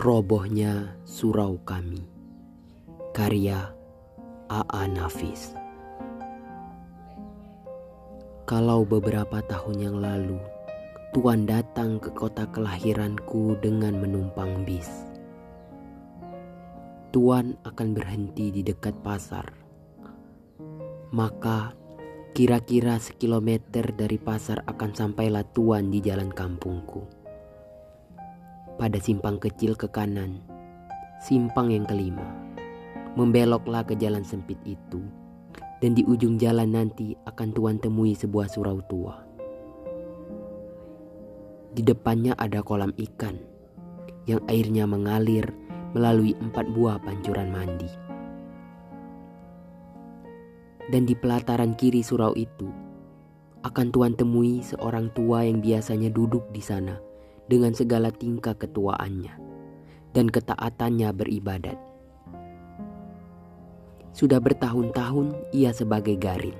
Robohnya Surau Kami. Karya A.A. Nafis. Kalau beberapa tahun yang lalu Tuan datang ke kota kelahiranku dengan menumpang bis. Tuan akan berhenti di dekat pasar. Maka kira-kira sekilometer dari pasar akan sampailah Tuan di jalan kampungku pada simpang kecil ke kanan. Simpang yang kelima. Membeloklah ke jalan sempit itu. Dan di ujung jalan nanti akan tuan temui sebuah surau tua. Di depannya ada kolam ikan yang airnya mengalir melalui empat buah pancuran mandi. Dan di pelataran kiri surau itu akan tuan temui seorang tua yang biasanya duduk di sana dengan segala tingkah ketuaannya dan ketaatannya beribadat. Sudah bertahun-tahun ia sebagai garin,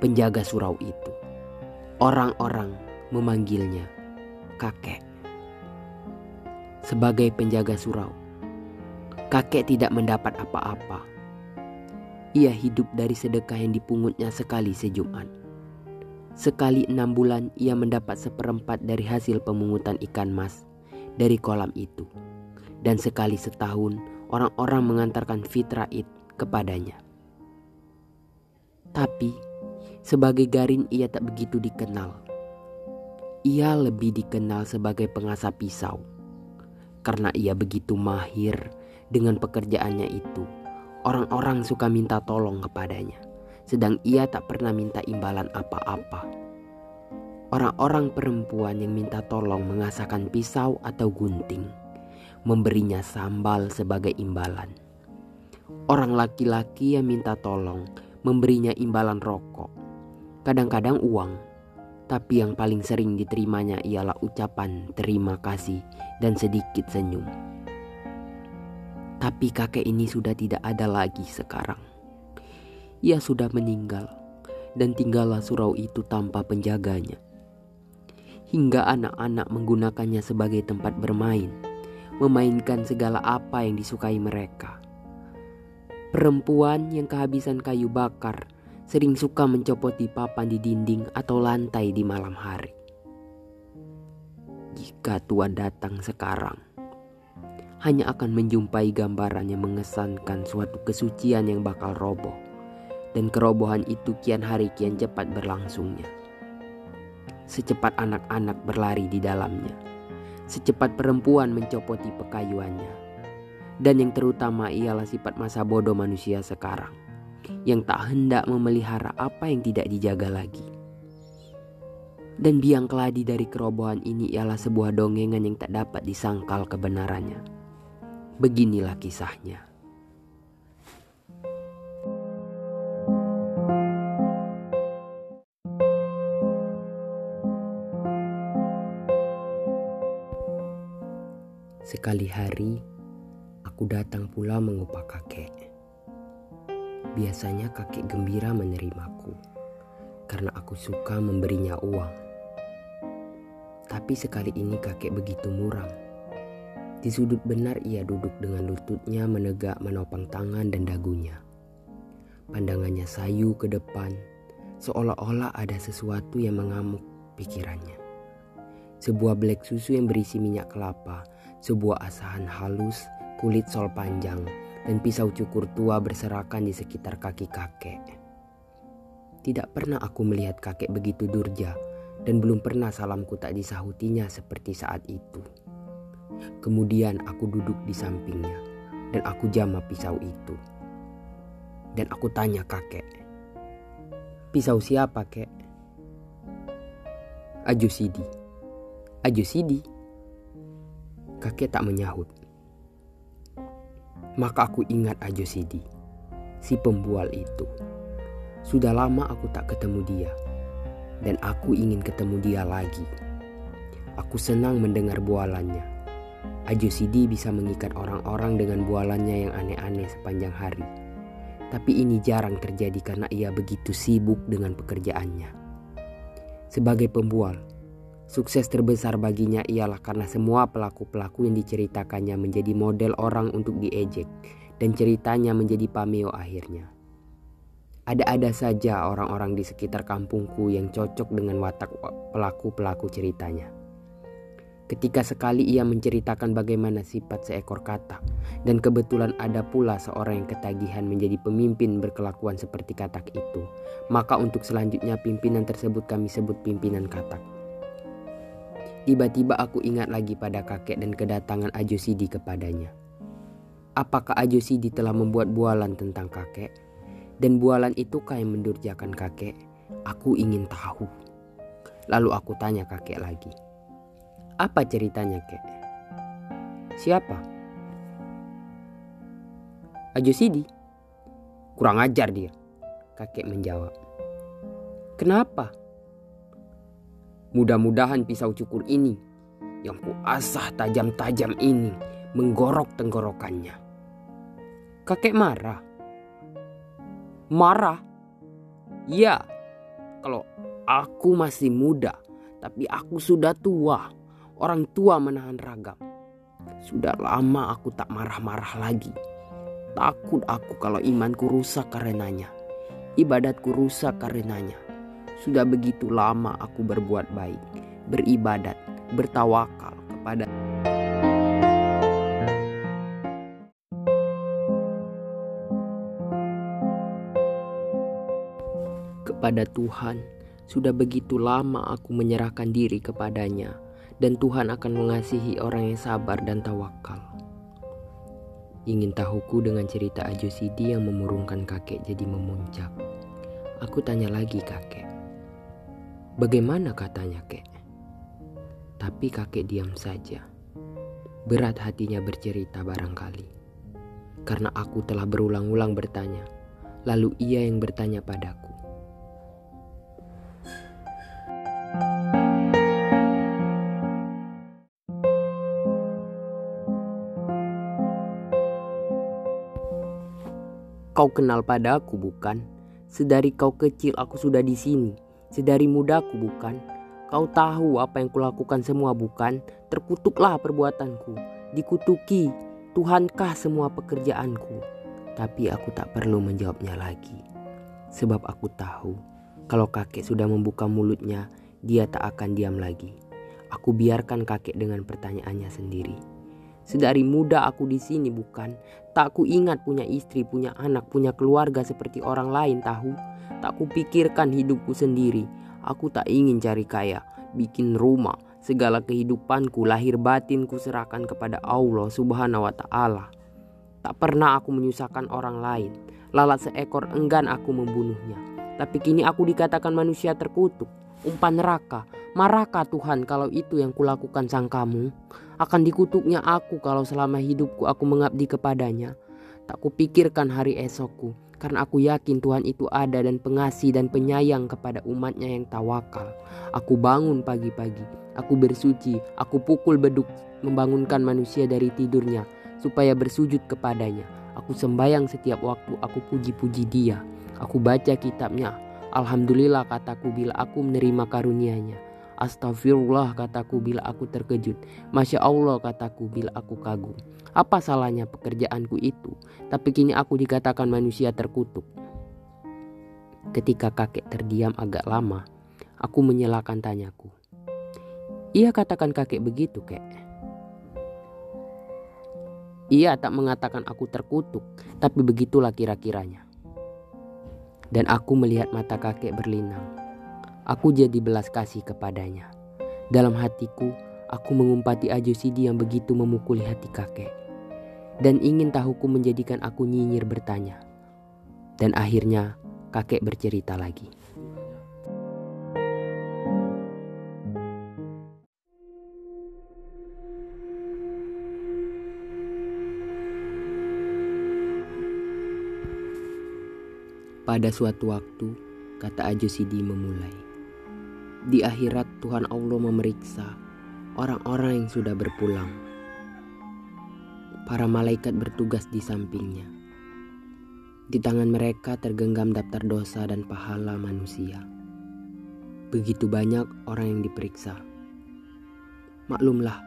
penjaga surau itu. Orang-orang memanggilnya kakek. Sebagai penjaga surau, kakek tidak mendapat apa-apa. Ia hidup dari sedekah yang dipungutnya sekali sejumat Sekali enam bulan ia mendapat seperempat dari hasil pemungutan ikan mas dari kolam itu. Dan sekali setahun orang-orang mengantarkan fitrah id kepadanya. Tapi sebagai garin ia tak begitu dikenal. Ia lebih dikenal sebagai pengasah pisau. Karena ia begitu mahir dengan pekerjaannya itu. Orang-orang suka minta tolong kepadanya sedang ia tak pernah minta imbalan apa-apa. Orang-orang perempuan yang minta tolong mengasahkan pisau atau gunting, memberinya sambal sebagai imbalan. Orang laki-laki yang minta tolong memberinya imbalan rokok, kadang-kadang uang, tapi yang paling sering diterimanya ialah ucapan terima kasih dan sedikit senyum. Tapi kakek ini sudah tidak ada lagi sekarang ia sudah meninggal dan tinggallah surau itu tanpa penjaganya. Hingga anak-anak menggunakannya sebagai tempat bermain, memainkan segala apa yang disukai mereka. Perempuan yang kehabisan kayu bakar sering suka mencopoti papan di dinding atau lantai di malam hari. Jika Tuhan datang sekarang, hanya akan menjumpai gambaran yang mengesankan suatu kesucian yang bakal roboh dan kerobohan itu kian hari kian cepat berlangsungnya. Secepat anak-anak berlari di dalamnya, secepat perempuan mencopoti pekayuannya, dan yang terutama ialah sifat masa bodoh manusia sekarang yang tak hendak memelihara apa yang tidak dijaga lagi. Dan biang keladi dari kerobohan ini ialah sebuah dongengan yang tak dapat disangkal kebenarannya. Beginilah kisahnya. Sekali hari, aku datang pula mengupah kakek. Biasanya kakek gembira menerimaku karena aku suka memberinya uang. Tapi sekali ini kakek begitu muram. Di sudut benar ia duduk dengan lututnya menegak menopang tangan dan dagunya. Pandangannya sayu ke depan, seolah-olah ada sesuatu yang mengamuk pikirannya. Sebuah blek susu yang berisi minyak kelapa sebuah asahan halus, kulit sol panjang, dan pisau cukur tua berserakan di sekitar kaki kakek. Tidak pernah aku melihat kakek begitu durja dan belum pernah salamku tak disahutinya seperti saat itu. Kemudian aku duduk di sampingnya dan aku jama pisau itu. Dan aku tanya kakek, pisau siapa kek? Ajo Sidi. Ajo Sidi. Kakek tak menyahut. Maka aku ingat Ajo Sidi, si pembual itu. Sudah lama aku tak ketemu dia, dan aku ingin ketemu dia lagi. Aku senang mendengar bualannya. Ajo Sidi bisa mengikat orang-orang dengan bualannya yang aneh-aneh sepanjang hari. Tapi ini jarang terjadi karena ia begitu sibuk dengan pekerjaannya. Sebagai pembual, Sukses terbesar baginya ialah karena semua pelaku-pelaku yang diceritakannya menjadi model orang untuk diejek dan ceritanya menjadi pameo akhirnya. Ada-ada saja orang-orang di sekitar kampungku yang cocok dengan watak pelaku-pelaku ceritanya. Ketika sekali ia menceritakan bagaimana sifat seekor katak dan kebetulan ada pula seorang yang ketagihan menjadi pemimpin berkelakuan seperti katak itu, maka untuk selanjutnya pimpinan tersebut kami sebut pimpinan katak. Tiba-tiba aku ingat lagi pada kakek dan kedatangan Ajo Sidi kepadanya. Apakah Ajo Sidi telah membuat bualan tentang kakek? Dan bualan itukah yang mendurjakan kakek? Aku ingin tahu. Lalu aku tanya kakek lagi. Apa ceritanya, kek? Siapa? Ajo Sidi. Kurang ajar dia. Kakek menjawab. Kenapa? Mudah-mudahan pisau cukur ini yang kuasah tajam-tajam ini menggorok tenggorokannya. Kakek marah. Marah? Ya, kalau aku masih muda, tapi aku sudah tua. Orang tua menahan ragam. Sudah lama aku tak marah-marah lagi. Takut aku kalau imanku rusak karenanya. Ibadatku rusak karenanya. Sudah begitu lama aku berbuat baik, beribadat, bertawakal kepada kepada Tuhan. Sudah begitu lama aku menyerahkan diri kepadanya dan Tuhan akan mengasihi orang yang sabar dan tawakal. Ingin tahuku dengan cerita Ajo Sidi yang memurungkan kakek jadi memuncak. Aku tanya lagi kakek. Bagaimana katanya kek? Tapi kakek diam saja. Berat hatinya bercerita barangkali. Karena aku telah berulang-ulang bertanya. Lalu ia yang bertanya padaku. Kau kenal padaku bukan? Sedari kau kecil aku sudah di sini. Sedari mudaku bukan? Kau tahu apa yang kulakukan semua bukan? Terkutuklah perbuatanku. Dikutuki. Tuhankah semua pekerjaanku? Tapi aku tak perlu menjawabnya lagi. Sebab aku tahu kalau kakek sudah membuka mulutnya, dia tak akan diam lagi. Aku biarkan kakek dengan pertanyaannya sendiri. Sedari muda aku di sini bukan. Tak ku ingat punya istri, punya anak, punya keluarga seperti orang lain tahu. Tak ku pikirkan hidupku sendiri. Aku tak ingin cari kaya, bikin rumah. Segala kehidupanku, lahir batinku serahkan kepada Allah subhanahu wa ta'ala. Tak pernah aku menyusahkan orang lain. Lalat seekor enggan aku membunuhnya. Tapi kini aku dikatakan manusia terkutuk. Umpan neraka. Marahkah Tuhan kalau itu yang kulakukan sang kamu? Akan dikutuknya aku kalau selama hidupku aku mengabdi kepadanya. Tak kupikirkan hari esokku, karena aku yakin Tuhan itu ada dan pengasih dan penyayang kepada umatnya yang tawakal. Aku bangun pagi-pagi, aku bersuci, aku pukul beduk membangunkan manusia dari tidurnya supaya bersujud kepadanya. Aku sembayang setiap waktu, aku puji-puji dia. Aku baca kitabnya. Alhamdulillah kataku bila aku menerima karunia-Nya. Astagfirullah kataku bila aku terkejut. Masya Allah kataku bila aku kagum. Apa salahnya pekerjaanku itu? Tapi kini aku dikatakan manusia terkutuk. Ketika kakek terdiam agak lama, aku menyelakan tanyaku. Ia katakan kakek begitu, kek. Ia tak mengatakan aku terkutuk, tapi begitulah kira-kiranya. Dan aku melihat mata kakek berlinang. Aku jadi belas kasih kepadanya. Dalam hatiku, aku mengumpati Ajo Sidi yang begitu memukuli hati kakek. Dan ingin tahuku menjadikan aku nyinyir bertanya. Dan akhirnya kakek bercerita lagi. Pada suatu waktu, kata Ajo Sidi memulai. Di akhirat Tuhan Allah memeriksa orang-orang yang sudah berpulang. Para malaikat bertugas di sampingnya. Di tangan mereka tergenggam daftar dosa dan pahala manusia. Begitu banyak orang yang diperiksa. Maklumlah,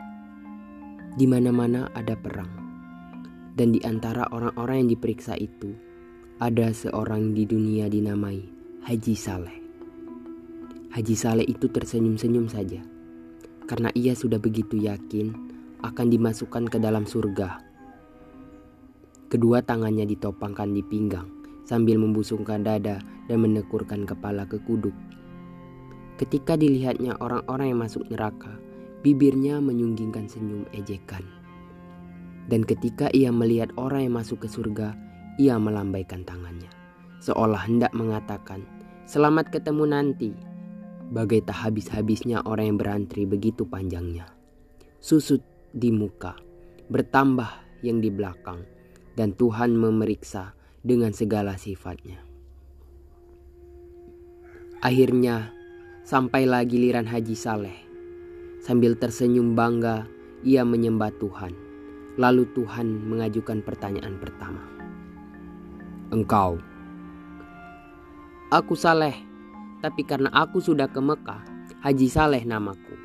di mana-mana ada perang. Dan di antara orang-orang yang diperiksa itu, ada seorang di dunia dinamai Haji Saleh. Haji Saleh itu tersenyum-senyum saja, karena ia sudah begitu yakin akan dimasukkan ke dalam surga. Kedua tangannya ditopangkan di pinggang sambil membusungkan dada dan menekurkan kepala ke kuduk. Ketika dilihatnya orang-orang yang masuk neraka, bibirnya menyunggingkan senyum ejekan. Dan ketika ia melihat orang yang masuk ke surga, ia melambaikan tangannya, seolah hendak mengatakan, "Selamat ketemu nanti." Bagai tak habis-habisnya orang yang berantri begitu panjangnya. Susut di muka, bertambah yang di belakang, dan Tuhan memeriksa dengan segala sifatnya. Akhirnya, sampailah giliran Haji Saleh Sambil tersenyum bangga, ia menyembah Tuhan. Lalu Tuhan mengajukan pertanyaan pertama. Engkau. Aku Saleh, tapi karena aku sudah ke Mekah, Haji Saleh namaku.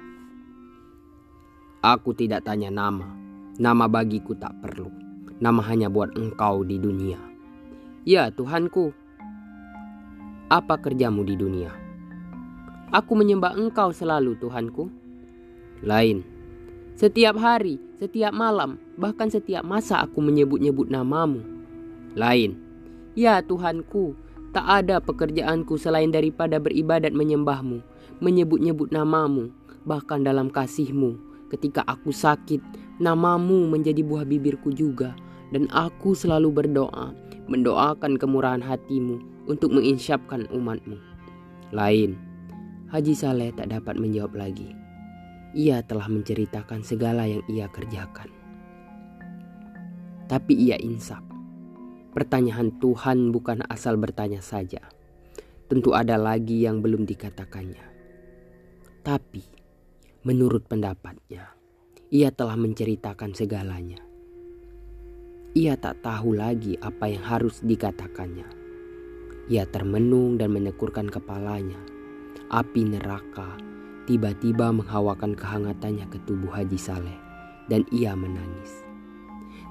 Aku tidak tanya nama, nama bagiku tak perlu. Nama hanya buat engkau di dunia. Ya Tuhanku, apa kerjamu di dunia? Aku menyembah engkau selalu Tuhanku lain. Setiap hari, setiap malam, bahkan setiap masa aku menyebut-nyebut namamu. Lain. Ya Tuhanku, tak ada pekerjaanku selain daripada beribadat menyembahmu, menyebut-nyebut namamu, bahkan dalam kasihmu. Ketika aku sakit, namamu menjadi buah bibirku juga. Dan aku selalu berdoa, mendoakan kemurahan hatimu untuk menginsyapkan umatmu. Lain, Haji Saleh tak dapat menjawab lagi ia telah menceritakan segala yang ia kerjakan. Tapi ia insaf. Pertanyaan Tuhan bukan asal bertanya saja. Tentu ada lagi yang belum dikatakannya. Tapi menurut pendapatnya, ia telah menceritakan segalanya. Ia tak tahu lagi apa yang harus dikatakannya. Ia termenung dan menekurkan kepalanya. Api neraka tiba-tiba menghawakan kehangatannya ke tubuh Haji Saleh dan ia menangis.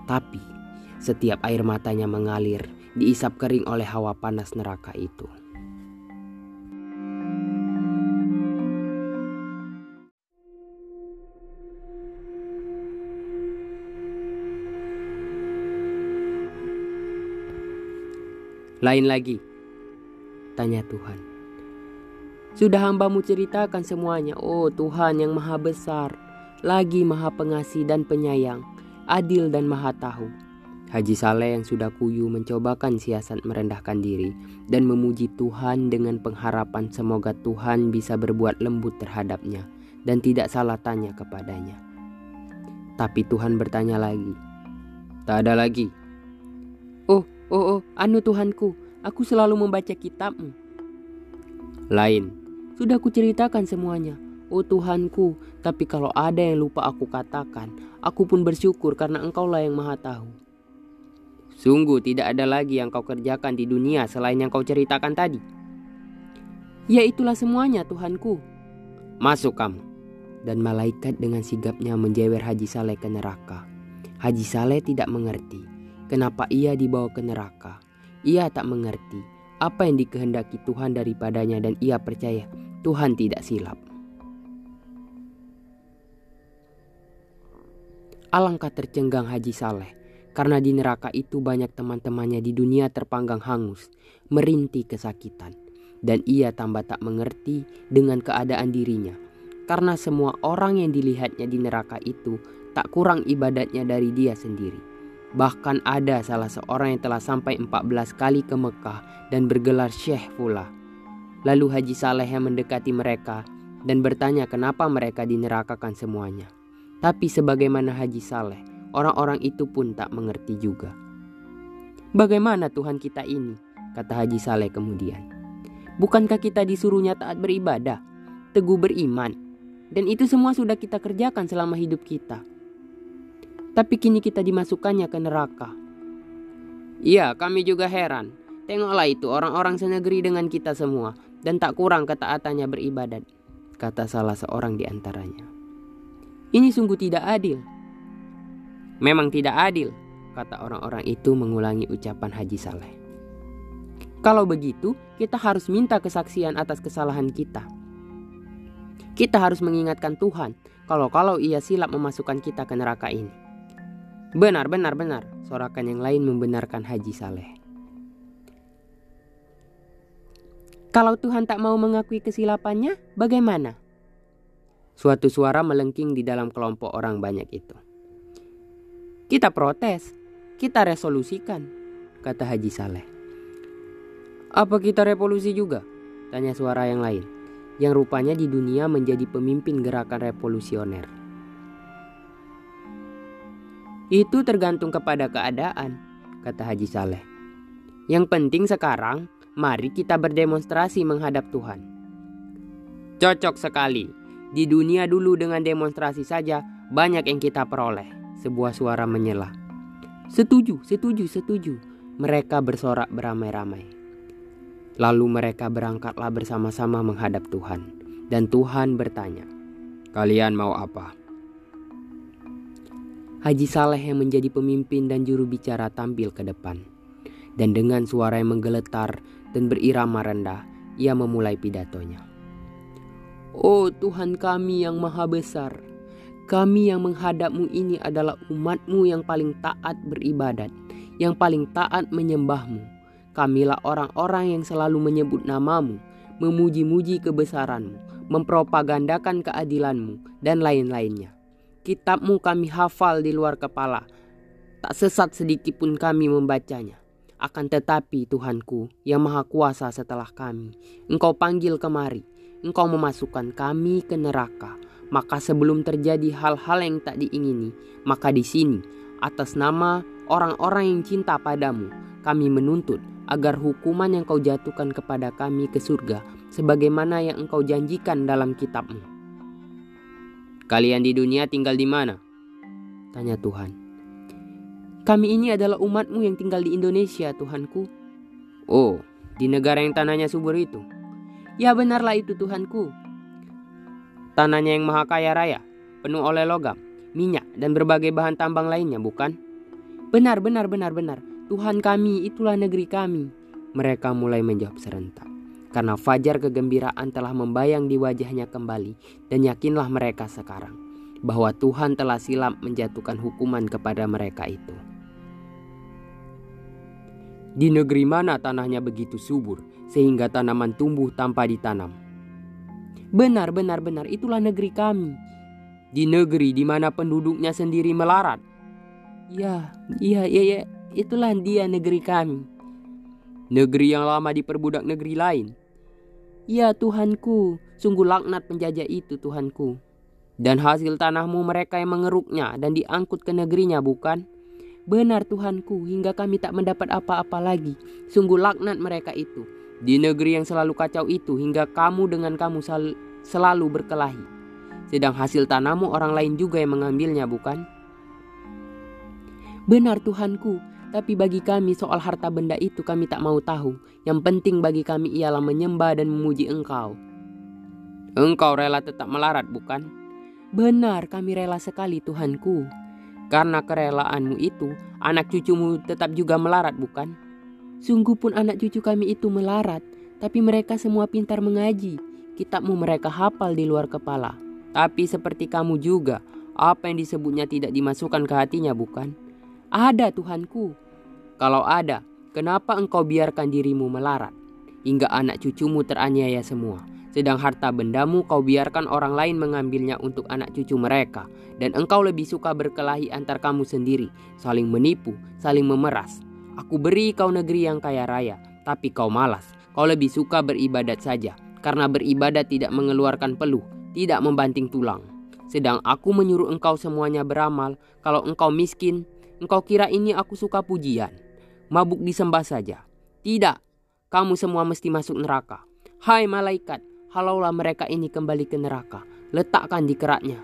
Tapi setiap air matanya mengalir diisap kering oleh hawa panas neraka itu. Lain lagi, tanya Tuhan. Sudah hambamu ceritakan semuanya, oh Tuhan yang maha besar, lagi maha pengasih dan penyayang, adil dan maha tahu. Haji Saleh yang sudah kuyu mencobakan siasat merendahkan diri dan memuji Tuhan dengan pengharapan semoga Tuhan bisa berbuat lembut terhadapnya dan tidak salah tanya kepadanya. Tapi Tuhan bertanya lagi. Tak ada lagi. Oh, oh, oh, anu Tuhanku, aku selalu membaca kitabmu. Lain, sudah kuceritakan semuanya. Oh Tuhanku, tapi kalau ada yang lupa aku katakan, aku pun bersyukur karena engkaulah yang maha tahu. Sungguh tidak ada lagi yang kau kerjakan di dunia selain yang kau ceritakan tadi. Ya itulah semuanya Tuhanku. Masuk kamu. Dan malaikat dengan sigapnya menjewer Haji Saleh ke neraka. Haji Saleh tidak mengerti kenapa ia dibawa ke neraka. Ia tak mengerti apa yang dikehendaki Tuhan daripadanya dan ia percaya Tuhan tidak silap. Alangkah tercenggang Haji Saleh karena di neraka itu banyak teman-temannya di dunia terpanggang hangus, merintih kesakitan. Dan ia tambah tak mengerti dengan keadaan dirinya. Karena semua orang yang dilihatnya di neraka itu tak kurang ibadatnya dari dia sendiri. Bahkan ada salah seorang yang telah sampai 14 kali ke Mekah dan bergelar syekh pula. Lalu Haji Saleh yang mendekati mereka dan bertanya kenapa mereka dinerakakan semuanya. Tapi sebagaimana Haji Saleh, orang-orang itu pun tak mengerti juga. Bagaimana Tuhan kita ini? Kata Haji Saleh kemudian. Bukankah kita disuruhnya taat beribadah, teguh beriman, dan itu semua sudah kita kerjakan selama hidup kita. Tapi kini kita dimasukkannya ke neraka. Iya, kami juga heran. Tengoklah itu orang-orang senegeri dengan kita semua dan tak kurang ketaatannya beribadat, kata salah seorang di antaranya. Ini sungguh tidak adil. Memang tidak adil, kata orang-orang itu mengulangi ucapan Haji Saleh. Kalau begitu, kita harus minta kesaksian atas kesalahan kita. Kita harus mengingatkan Tuhan kalau-kalau ia silap memasukkan kita ke neraka ini. Benar, benar, benar, sorakan yang lain membenarkan Haji Saleh. Kalau Tuhan tak mau mengakui kesilapannya, bagaimana? Suatu suara melengking di dalam kelompok orang banyak itu. Kita protes, kita resolusikan, kata Haji Saleh. Apa kita revolusi juga? Tanya suara yang lain, yang rupanya di dunia menjadi pemimpin gerakan revolusioner. Itu tergantung kepada keadaan, kata Haji Saleh. Yang penting sekarang, mari kita berdemonstrasi menghadap Tuhan. Cocok sekali, di dunia dulu dengan demonstrasi saja banyak yang kita peroleh. Sebuah suara menyela. Setuju, setuju, setuju. Mereka bersorak beramai-ramai. Lalu mereka berangkatlah bersama-sama menghadap Tuhan. Dan Tuhan bertanya, Kalian mau apa? Haji Saleh yang menjadi pemimpin dan juru bicara tampil ke depan. Dan dengan suara yang menggeletar dan berirama rendah, ia memulai pidatonya. Oh Tuhan kami yang maha besar, kami yang menghadapmu ini adalah umatmu yang paling taat beribadat, yang paling taat menyembahmu. Kamilah orang-orang yang selalu menyebut namamu, memuji-muji kebesaranmu, mempropagandakan keadilanmu, dan lain-lainnya. Kitabmu kami hafal di luar kepala, tak sesat sedikit pun kami membacanya. Akan tetapi Tuhanku yang maha kuasa setelah kami, engkau panggil kemari, engkau memasukkan kami ke neraka. Maka sebelum terjadi hal-hal yang tak diingini, maka di sini atas nama orang-orang yang cinta padamu, kami menuntut agar hukuman yang kau jatuhkan kepada kami ke surga sebagaimana yang engkau janjikan dalam kitabmu. Kalian di dunia tinggal di mana? Tanya Tuhan. Kami ini adalah umatmu yang tinggal di Indonesia, Tuhanku. Oh, di negara yang tanahnya subur itu. Ya benarlah itu Tuhanku. Tanahnya yang maha kaya raya, penuh oleh logam, minyak, dan berbagai bahan tambang lainnya, bukan? Benar, benar, benar, benar. Tuhan kami, itulah negeri kami. Mereka mulai menjawab serentak. Karena fajar kegembiraan telah membayang di wajahnya kembali, dan yakinlah mereka sekarang bahwa Tuhan telah silap menjatuhkan hukuman kepada mereka itu. Di negeri mana tanahnya begitu subur, sehingga tanaman tumbuh tanpa ditanam. Benar, benar, benar, itulah negeri kami. Di negeri di mana penduduknya sendiri melarat. Ya, iya, iya, iya, itulah dia negeri kami. Negeri yang lama diperbudak negeri lain. Ya Tuhanku, sungguh laknat penjajah itu Tuhanku. Dan hasil tanahmu mereka yang mengeruknya dan diangkut ke negerinya bukan? Benar Tuhanku, hingga kami tak mendapat apa-apa lagi. Sungguh laknat mereka itu. Di negeri yang selalu kacau itu hingga kamu dengan kamu sel selalu berkelahi. Sedang hasil tanahmu orang lain juga yang mengambilnya bukan? Benar Tuhanku, tapi bagi kami soal harta benda itu kami tak mau tahu. Yang penting bagi kami ialah menyembah dan memuji engkau. Engkau rela tetap melarat bukan? Benar kami rela sekali Tuhanku. Karena kerelaanmu itu, anak cucumu tetap juga melarat bukan? Sungguh pun anak cucu kami itu melarat, tapi mereka semua pintar mengaji. Kitabmu mereka hafal di luar kepala. Tapi seperti kamu juga, apa yang disebutnya tidak dimasukkan ke hatinya bukan? Ada Tuhanku. Kalau ada, kenapa engkau biarkan dirimu melarat? Hingga anak cucumu teraniaya semua. Sedang harta bendamu kau biarkan orang lain mengambilnya untuk anak cucu mereka. Dan engkau lebih suka berkelahi antar kamu sendiri, saling menipu, saling memeras, Aku beri kau negeri yang kaya raya, tapi kau malas. Kau lebih suka beribadat saja, karena beribadat tidak mengeluarkan peluh, tidak membanting tulang. Sedang aku menyuruh engkau semuanya beramal, kalau engkau miskin, engkau kira ini aku suka pujian. Mabuk disembah saja. Tidak, kamu semua mesti masuk neraka. Hai malaikat, halaulah mereka ini kembali ke neraka. Letakkan di keratnya.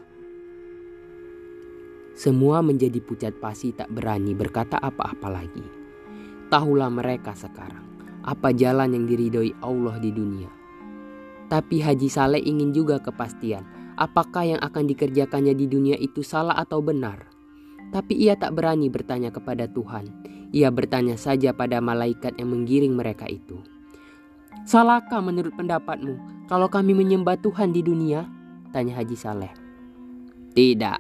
Semua menjadi pucat pasi tak berani berkata apa-apa lagi. Tahulah mereka sekarang apa jalan yang diridhoi Allah di dunia. Tapi Haji Saleh ingin juga kepastian apakah yang akan dikerjakannya di dunia itu salah atau benar. Tapi ia tak berani bertanya kepada Tuhan. Ia bertanya saja pada malaikat yang menggiring mereka itu. Salahkah menurut pendapatmu kalau kami menyembah Tuhan di dunia? Tanya Haji Saleh. Tidak,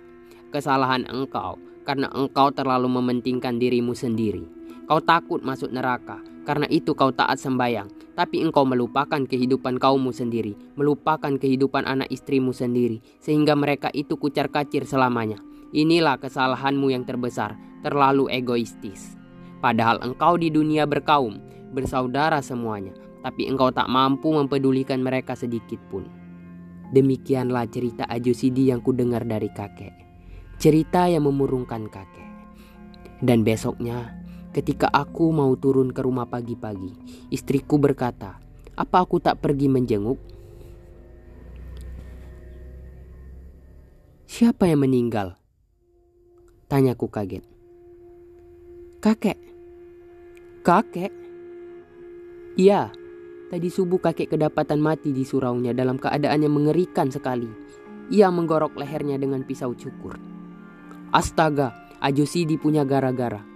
kesalahan engkau karena engkau terlalu mementingkan dirimu sendiri. Kau takut masuk neraka, karena itu kau taat sembayang. Tapi engkau melupakan kehidupan kaummu sendiri, melupakan kehidupan anak istrimu sendiri, sehingga mereka itu kucar kacir selamanya. Inilah kesalahanmu yang terbesar, terlalu egoistis. Padahal engkau di dunia berkaum, bersaudara semuanya, tapi engkau tak mampu mempedulikan mereka sedikit pun. Demikianlah cerita Ajusidi yang kudengar dari kakek. Cerita yang memurungkan kakek. Dan besoknya Ketika aku mau turun ke rumah pagi-pagi, istriku berkata, "Apa aku tak pergi menjenguk?" Siapa yang meninggal? Tanyaku kaget. Kakek. Kakek? Iya, tadi subuh kakek kedapatan mati di suraunya dalam keadaan yang mengerikan sekali. Ia menggorok lehernya dengan pisau cukur. Astaga, Ajosidi punya gara-gara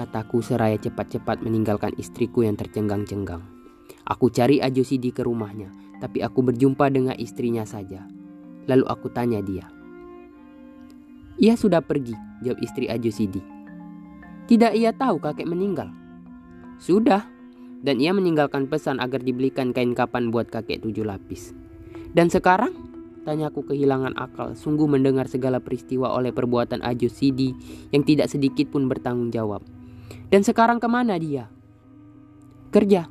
kataku seraya cepat-cepat meninggalkan istriku yang tercenggang-cenggang. Aku cari Ajo Sidi ke rumahnya, tapi aku berjumpa dengan istrinya saja. Lalu aku tanya dia. Ia sudah pergi, jawab istri Ajo Sidi. Tidak ia tahu kakek meninggal. Sudah, dan ia meninggalkan pesan agar dibelikan kain kapan buat kakek tujuh lapis. Dan sekarang? Tanyaku kehilangan akal, sungguh mendengar segala peristiwa oleh perbuatan Ajo Sidi yang tidak sedikit pun bertanggung jawab. Dan sekarang ke mana dia? Kerja.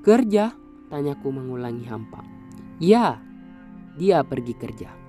Kerja? Tanyaku mengulangi hampa. Ya, dia pergi kerja.